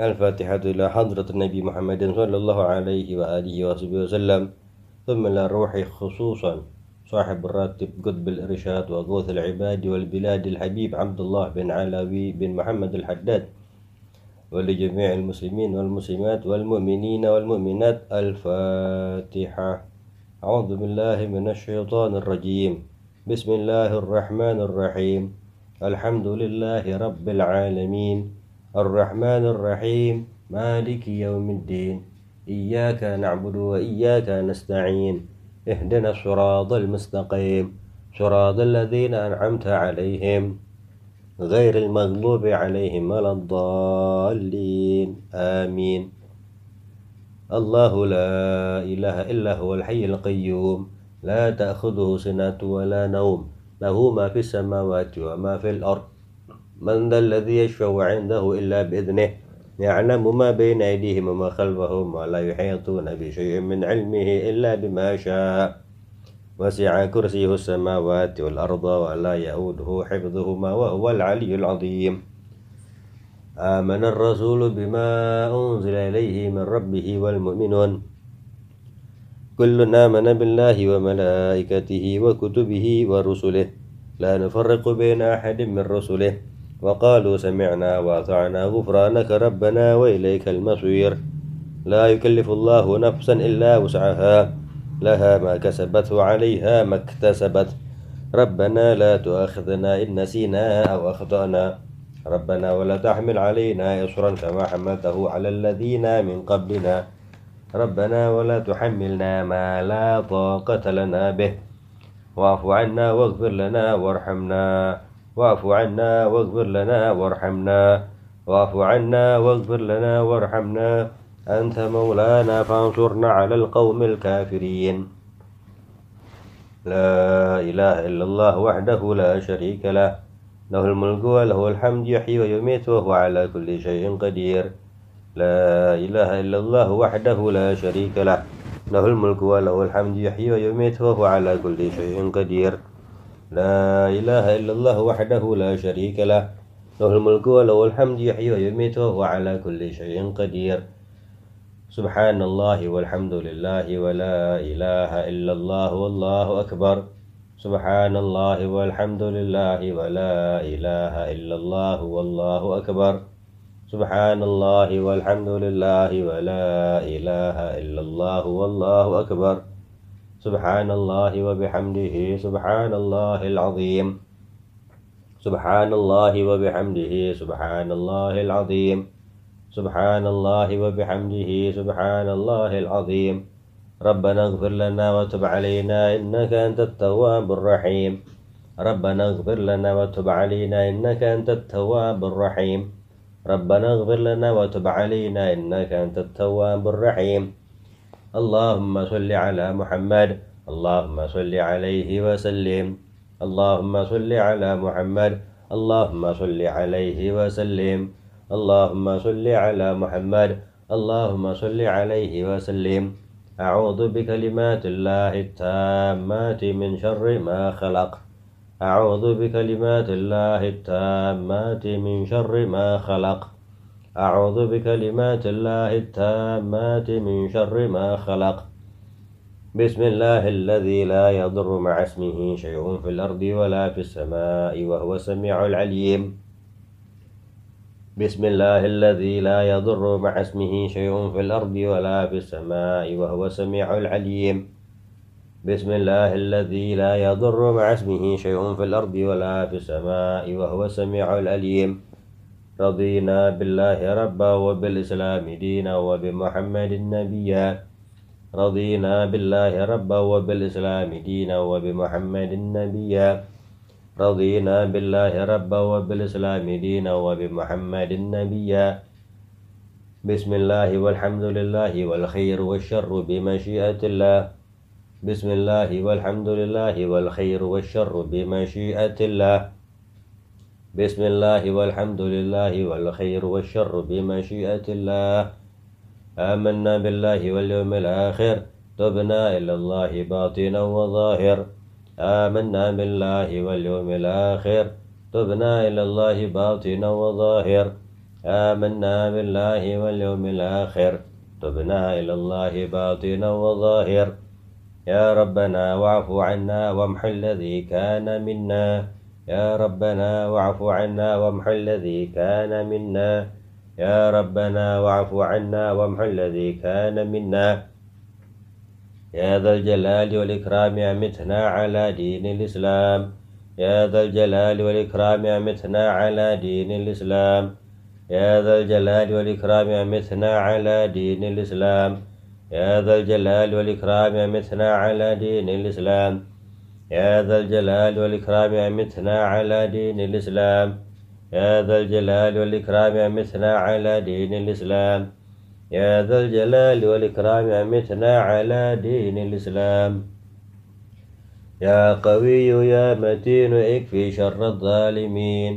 الفاتحة إلى حضرة النبي محمد صلى الله عليه وآله وصحبه وسلم ثم إلى الروح خصوصا صاحب الراتب قطب الإرشاد وغوث العباد والبلاد الحبيب عبد الله بن علوي بن محمد الحداد ولجميع المسلمين والمسلمات والمؤمنين والمؤمنات. الفاتحة. أعوذ بالله من الشيطان الرجيم. بسم الله الرحمن الرحيم. الحمد لله رب العالمين. الرحمن الرحيم مالك يوم الدين إياك نعبد وإياك نستعين اهدنا الصراط المستقيم صراط الذين أنعمت عليهم غير المغلوب عليهم ولا الضالين آمين. الله لا إله إلا هو الحي القيوم لا تأخذه سنة ولا نوم له ما في السماوات وما في الأرض. من ذا الذي يشفع عنده إلا بإذنه. يعلم ما بين أيديهم وما خلفهم ولا يحيطون بشيء من علمه إلا بما شاء. وسع كرسيه السماوات والأرض ولا يؤوده حفظهما وهو العلي العظيم. آمن الرسول بما أنزل إليه من ربه والمؤمنون. كل آمن بالله وملائكته وكتبه ورسله. لا نفرق بين أحد من رسله. وقالوا سمعنا وأطعنا غفرانك ربنا وإليك المصير. لا يكلف الله نفسا إلا وسعها. لها ما كسبت وعليها ما اكتسبت. ربنا لا تؤاخذنا إن نسينا أو أخطأنا. ربنا ولا تحمل علينا إصرا كما حملته على الذين من قبلنا. ربنا ولا تحملنا ما لا طاقة لنا به. واعف عنا واغفر لنا وارحمنا. واعف عنا واغفر لنا وارحمنا. واعف عنا واغفر لنا وارحمنا. أنت مولانا فانصرنا على القوم الكافرين. لا إله إلا الله وحده لا شريك له. له الملك وله الحمد يحيي ويميت وهو على كل شيء قدير. لا إله إلا الله وحده لا شريك له. له الملك وله الحمد يحيي ويميت وهو على كل شيء قدير. لا إله إلا الله وحده لا شريك له. له الملك وله الحمد يحيي ويميت وهو على كل شيء قدير. سبحان الله والحمد لله ولا إله إلا الله والله أكبر. سبحان الله والحمد لله ولا إله إلا الله والله أكبر. سبحان الله والحمد لله ولا إله إلا الله والله أكبر. سبحان الله وبحمده سبحان الله العظيم. سبحان الله وبحمده سبحان الله العظيم. سبحان الله وبحمده سبحان الله العظيم. ربنا اغفر لنا وتب علينا إنك أنت التواب الرحيم. ربنا اغفر لنا وتب علينا إنك أنت التواب الرحيم. ربنا اغفر لنا وتب علينا إنك أنت التواب الرحيم. اللهم صل على محمد. اللهم صل عليه وسلم. اللهم صل على محمد. اللهم صل عليه وسلم. اللهم صل على محمد. اللهم صل عليه وسلم. أعوذ بكلمات الله التامات من شر ما خلق. أعوذ بكلمات الله التامات من شر ما خلق. أعوذ بكلمات الله التامات من شر ما خلق. بسم الله الذي لا يضر مع اسمه شيء في الأرض ولا في السماء وهو السميع العليم. بسم الله الذي لا يضر مع اسمه شيء في الأرض ولا في السماء وهو السميع العليم. بسم الله الذي لا يضر مع اسمه شيء في الأرض ولا في السماء وهو السميع العليم. رضينا بالله ربا وبالإسلام دينا وبمحمد نبيا رضينا بالله ربا وبالإسلام دينا وبمحمد نبيا رضينا بالله ربا وبالإسلام دينا وبمحمد نبيا بسم الله والحمد لله والخير والشر بمشيئة الله. بسم الله والحمد لله والخير والشر بمشيئة الله. بسم الله والحمد لله والخير والشر بمشيئة الله. آمنا بالله واليوم الآخر. تبنا إلى الله باطنا وظاهر. آمنا بالله واليوم الآخر. تبنا إلى الله باطنا وظاهر. آمنا بالله واليوم الآخر. تبنا إلى الله باطنا وظاهر. يا ربنا واعف عنا وامح الذي كان منا. يا ربنا واعف عنا وامح الذي كان منا. يا ربنا واعف عنا وامح الذي كان منا. يا ذا الجلال والإكرام أمتنا على دين الإسلام. يا ذا الجلال والإكرام أمتنا على دين الإسلام. يا ذا الجلال والإكرام أمتنا على دين الإسلام. يا ذا الجلال والإكرام أمتنا على دين الإسلام. يا ذا الجلال والإكرام أمتنا على دين الإسلام. يا ذا الجلال والإكرام أمتنا على دين الإسلام. يا ذا الجلال والإكرام أمتنا على دين الإسلام. يا قوي يا متين اكفي شر الظالمين.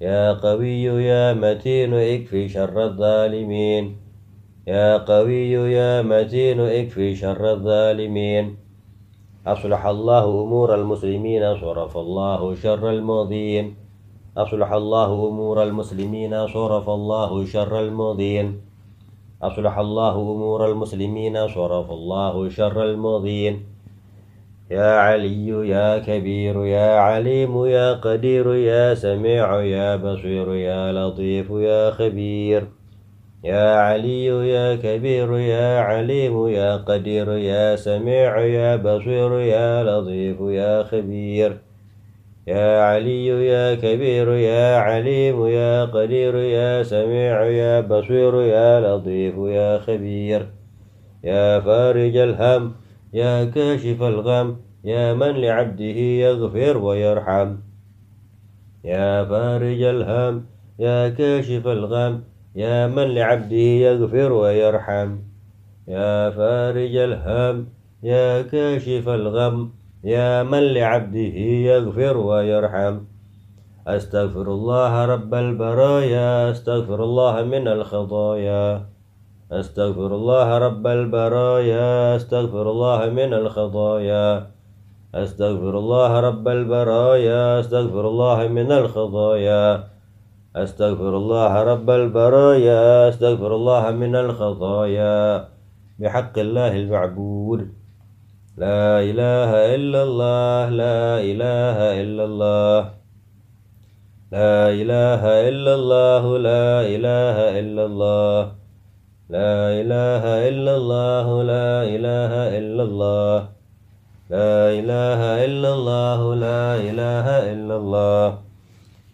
يا قوي يا متين اكفي شر الظالمين. يا قوي يا متين اكفي شر الظالمين. أصلح الله أمور المسلمين صرف الله شر الماضين أصلح الله أمور المسلمين صرف الله شر الماضين أصلح الله أمور المسلمين صرف الله شر الماضين يا علي يا كبير يا عليم يا قدير يا سميع يا بصير يا لطيف يا خبير. يا علي يا كبير يا عليم يا قدير يا سميع يا بصير يا لطيف يا خبير. يا علي يا كبير يا عليم يا قدير يا سميع يا بصير يا لطيف يا خبير. يا فارج الهم يا كاشف الغم يا من لعبده يغفر ويرحم. يا فارج الهم يا كاشف الغم يا من لعبده يغفر ويرحم. يا فارج الهم يا كاشف الغم. يا من لعبده يغفر ويرحم. أستغفر الله رب البرايا أستغفر الله من الخطايا. أستغفر الله رب البرايا أستغفر الله من الخطايا. أستغفر الله رب البرايا أستغفر الله من الخطايا. أستغفر الله رب البرايا أستغفر الله من الخطايا. بحق الله المعبود. لا إله إلا الله لا إله إلا الله. لا إله إلا الله لا إله إلا الله. لا إله إلا الله لا إله إلا الله. لا إله إلا الله لا إله إلا الله.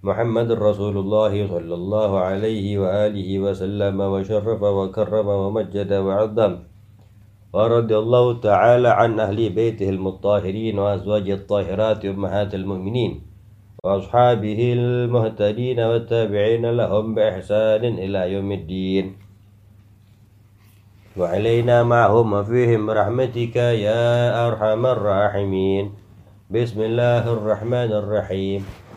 محمد رسول الله صلى الله عليه وآله وسلم وشرف وكرم ومجد وعظم. ورضي الله تعالى عن أهل بيته المطهرين وأزواج الطاهرات أمهات المؤمنين وأصحابه المهتدين والتابعين لهم بإحسان إلى يوم الدين. وعلينا معهم وفيهم رحمتك يا أرحم الراحمين. بسم الله الرحمن الرحيم.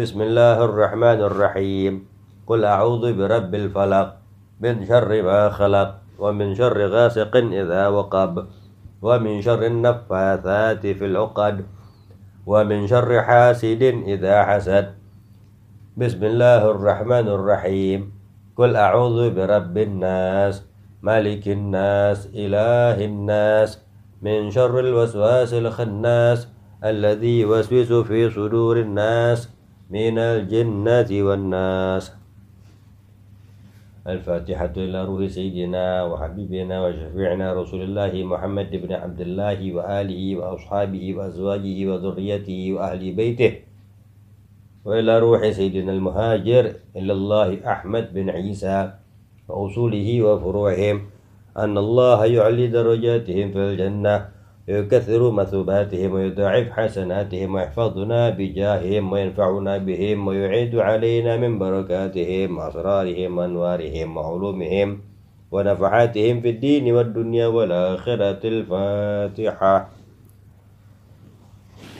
بسم الله الرحمن الرحيم. قل أعوذ برب الفلق من شر ما خلق ومن شر غاسق إذا وقب ومن شر النفاثات في العقد ومن شر حاسد إذا حسد. بسم الله الرحمن الرحيم. قل أعوذ برب الناس ملك الناس إله الناس من شر الوسواس الخناس الذي يوسوس في صدور الناس من الجنة والناس. الفاتحة إلى روح سيدنا وحبيبنا وشفيعنا رسول الله محمد بن عبد الله وآله وأصحابه وأزواجه وذريته وأهل بيته. وإلى روح سيدنا المهاجر إلى الله أحمد بن عيسى وأصوله وفروعهم أن الله يعلي درجاتهم في الجنة ويكثر مثوباتهم ويضاعف حسناتهم ويحفظنا بجاههم وينفعنا بهم ويعيد علينا من بركاتهم وأسرارهم وأنوارهم وعلومهم ونفعاتهم في الدين والدنيا والآخرة. الفاتحة.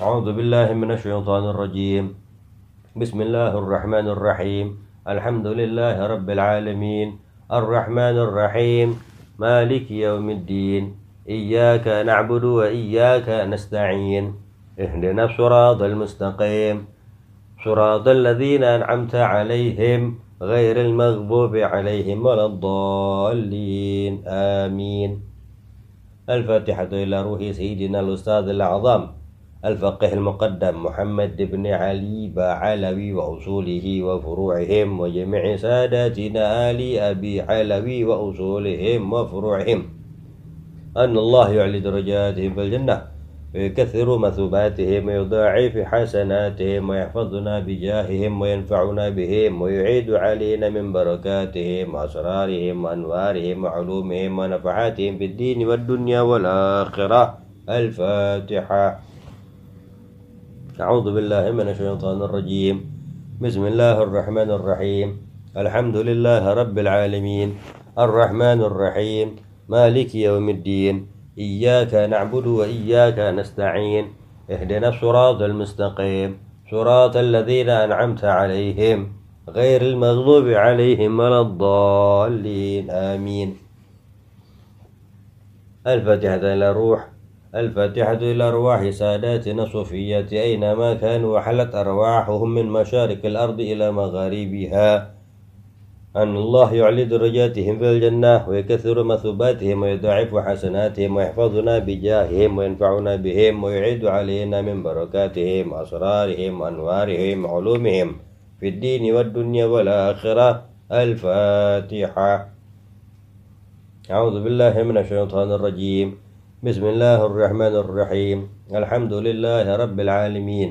أعوذ بالله من الشيطان الرجيم. بسم الله الرحمن الرحيم. الحمد لله رب العالمين. الرحمن الرحيم. مالك يوم الدين. إياك نعبد وإياك نستعين. اهدنا الصراط المستقيم. صراط الذين أنعمت عليهم غير المغضوب عليهم ولا الضالين. آمين. الفاتحة إلى روح سيدنا الأستاذ الأعظم الفقيه المقدم محمد بن علي بعلوي وأصوله وفروعهم وجميع ساداتنا آل أبي علوي وأصولهم وفروعهم. أن الله يعلي درجاتهم في الجنة ويكثر مثوباتهم ويضاعف حسناتهم ويحفظنا بجاههم وينفعنا بهم ويعيد علينا من بركاتهم وأسرارهم وأنوارهم وعلومهم ونفحاتهم في الدين والدنيا والآخرة. الفاتحة. أعوذ بالله من الشيطان الرجيم. بسم الله الرحمن الرحيم. الحمد لله رب العالمين. الرحمن الرحيم. مالك يوم الدين إياك نعبد وإياك نستعين اهدنا الصراط المستقيم صراط الذين أنعمت عليهم غير المغضوب عليهم ولا الضالين آمين. الفاتحة إلى روح الفاتحة إلى أرواح ساداتنا الصوفية أينما كانوا وحلت أرواحهم من مشارق الأرض إلى مغاربها. أن الله يعلي درجاتهم في الجنة ويكثر مثوباتهم ويضاعف حسناتهم ويحفظنا بجاههم وينفعنا بهم ويعيد علينا من بركاتهم أسرارهم وأنوارهم وعلومهم في الدين والدنيا والآخرة. الفاتحة. أعوذ بالله من الشيطان الرجيم. بسم الله الرحمن الرحيم. الحمد لله رب العالمين.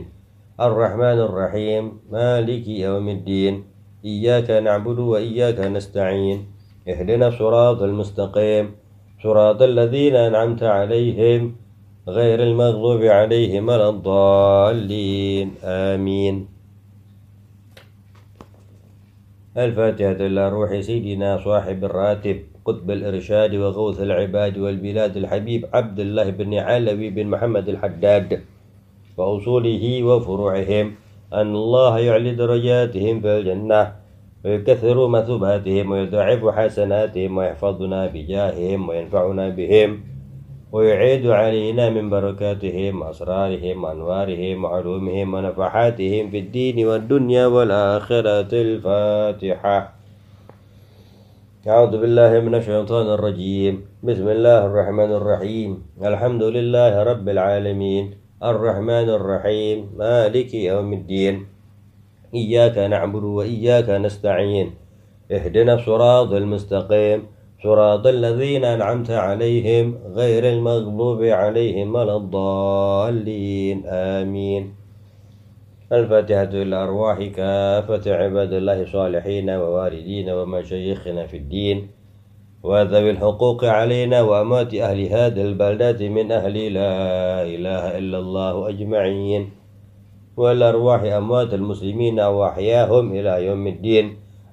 الرحمن الرحيم. مالك يوم الدين. إياك نعبد وإياك نستعين. اهدنا الصراط المستقيم. صراط الذين أنعمت عليهم غير المغضوب عليهم ولا الضالين. آمين. الفاتحة إلى روح سيدنا صاحب الراتب قطب الإرشاد وغوث العباد والبلاد الحبيب عبد الله بن علوي بن محمد الحداد وأصوله وفروعهم. أن الله يعلي درجاتهم في الجنة ويكثر مثوباتهم ويضاعف حسناتهم ويحفظنا بجاههم وينفعنا بهم ويعيد علينا من بركاتهم أسرارهم وأنوارهم وعلومهم ونفحاتهم في الدين والدنيا والآخرة الفاتحة. أعوذ بالله من الشيطان الرجيم. بسم الله الرحمن الرحيم. الحمد لله رب العالمين. الرحمن الرحيم مالك يوم الدين إياك نعبد وإياك نستعين اهدنا الصراط المستقيم صراط الذين أنعمت عليهم غير المغضوب عليهم ولا الضالين آمين. الفاتحة للأرواح كافة عباد الله الصالحين ووالدين ومشايخنا في الدين. وذوي الحقوق علينا وأموات أهل هذه البلدات من أهل لا إله إلا الله أجمعين. والأرواح أموات المسلمين وأحياهم إلى يوم الدين.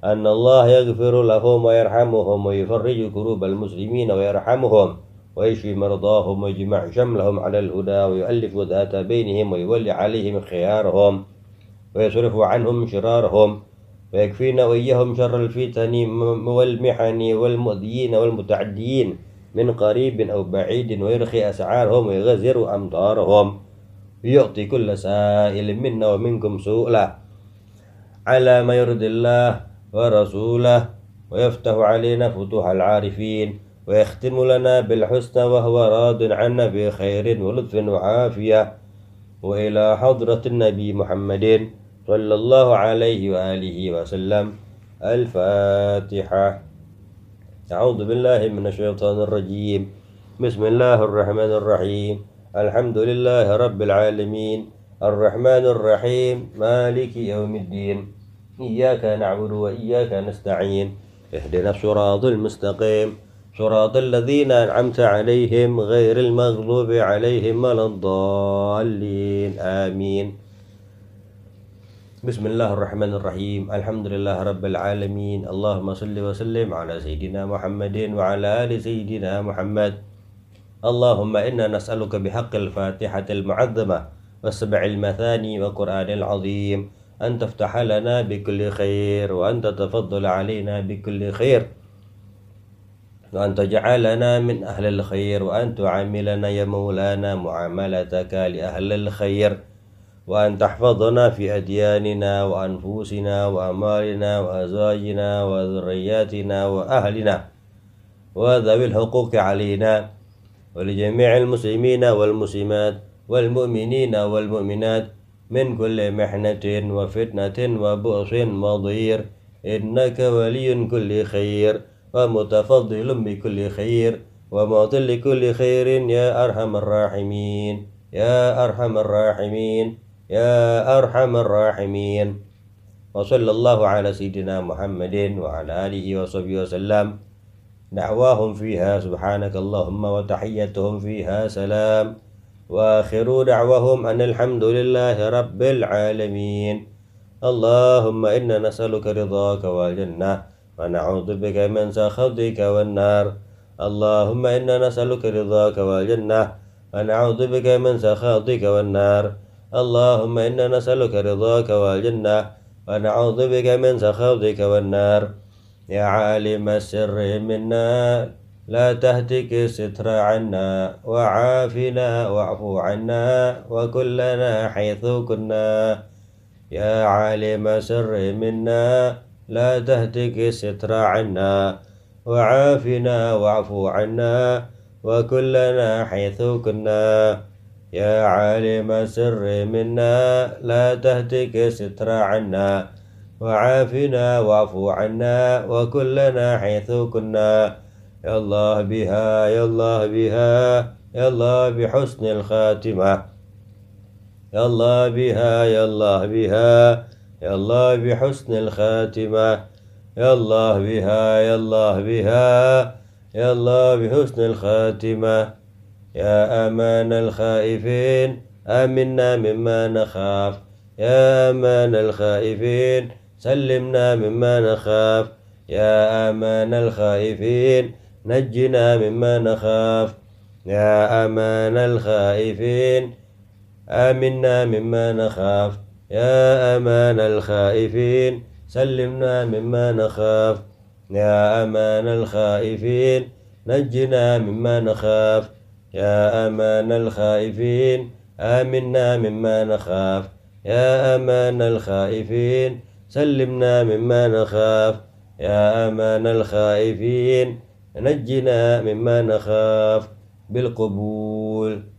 أن الله يغفر لهم ويرحمهم ويفرج كروب المسلمين ويرحمهم ويشفي مرضاهم ويجمع شملهم على الهدى ويؤلف ذات بينهم ويولي عليهم خيارهم ويصرف عنهم شرارهم. ويكفينا وإياهم شر الفتن والمحن والمؤذيين والمتعديين من قريب أو بعيد ويرخي أسعارهم ويغزر أمطارهم ويعطي كل سائل منا ومنكم سؤلا. على ما يرضي الله ورسوله ويفتح علينا فتوح العارفين ويختم لنا بالحسنى وهو راض عنا بخير ولطف وعافية. وإلى حضرة النبي محمد صلى الله عليه وآله وسلم. الفاتحة. أعوذ بالله من الشيطان الرجيم. بسم الله الرحمن الرحيم. الحمد لله رب العالمين. الرحمن الرحيم. مالك يوم الدين. إياك نعبد وإياك نستعين. اهدنا الصراط المستقيم. صراط الذين أنعمت عليهم غير المغضوب عليهم ولا الضالين. آمين. بسم الله الرحمن الرحيم الحمد لله رب العالمين اللهم صل وسلم على سيدنا محمد وعلى آل سيدنا محمد اللهم إنا نسألك بحق الفاتحة المعظمة والسبع المثاني وقرآن العظيم أن تفتح لنا بكل خير وأن تتفضل علينا بكل خير وأن تجعلنا من أهل الخير وأن تعاملنا يا مولانا معاملتك لأهل الخير وأن تحفظنا في أدياننا وأنفسنا وأمالنا وأزواجنا وذرياتنا وأهلنا. وذوي الحقوق علينا ولجميع المسلمين والمسلمات والمؤمنين والمؤمنات من كل محنة وفتنة وبؤس وضير إنك ولي كل خير ومتفضل بكل خير ومعطي لكل خير يا أرحم الراحمين. يا أرحم الراحمين. يا أرحم الراحمين. وصلى الله على سيدنا محمد وعلى آله وصحبه وسلم. دعواهم فيها سبحانك اللهم وتحيتهم فيها سلام. وآخر دعوهم أن الحمد لله رب العالمين. اللهم إنا نسألك رضاك والجنة ونعوذ بك من سخطك والنار. اللهم إنا نسألك رضاك والجنة ونعوذ بك من سخطك والنار. اللهم إنا نسألك رضاك والجنة ونعوذ بك من سخطك والنار. يا عالم السر منا لا تهتك الستر عنا وعافنا واعف عنا وكلنا حيث كنا. يا عالم سر منا لا تهتك الستر عنا وعافنا واعف عنا وكلنا حيث كنا. يا عالم السر منا لا تهتك ستر عنا. وعافنا واعف عنا وكلنا حيث كنا. يا الله بها يا الله بها يا الله بحسن الخاتمة. يا الله بها يا الله بها يا الله بحسن الخاتمة. يا الله بها يا الله بها يا الله بحسن الخاتمة. يا أمان الخائفين آمنا مما نخاف. يا أمان الخائفين سلمنا مما نخاف. يا أمان الخائفين نجنا مما نخاف. يا أمان الخائفين آمنا مما نخاف. يا أمان الخائفين سلمنا مما نخاف. يا أمان الخائفين نجنا مما نخاف. يا أمان الخائفين آمنا مما نخاف. يا أمان الخائفين سلمنا مما نخاف. يا أمان الخائفين نجنا مما نخاف. بالقبول.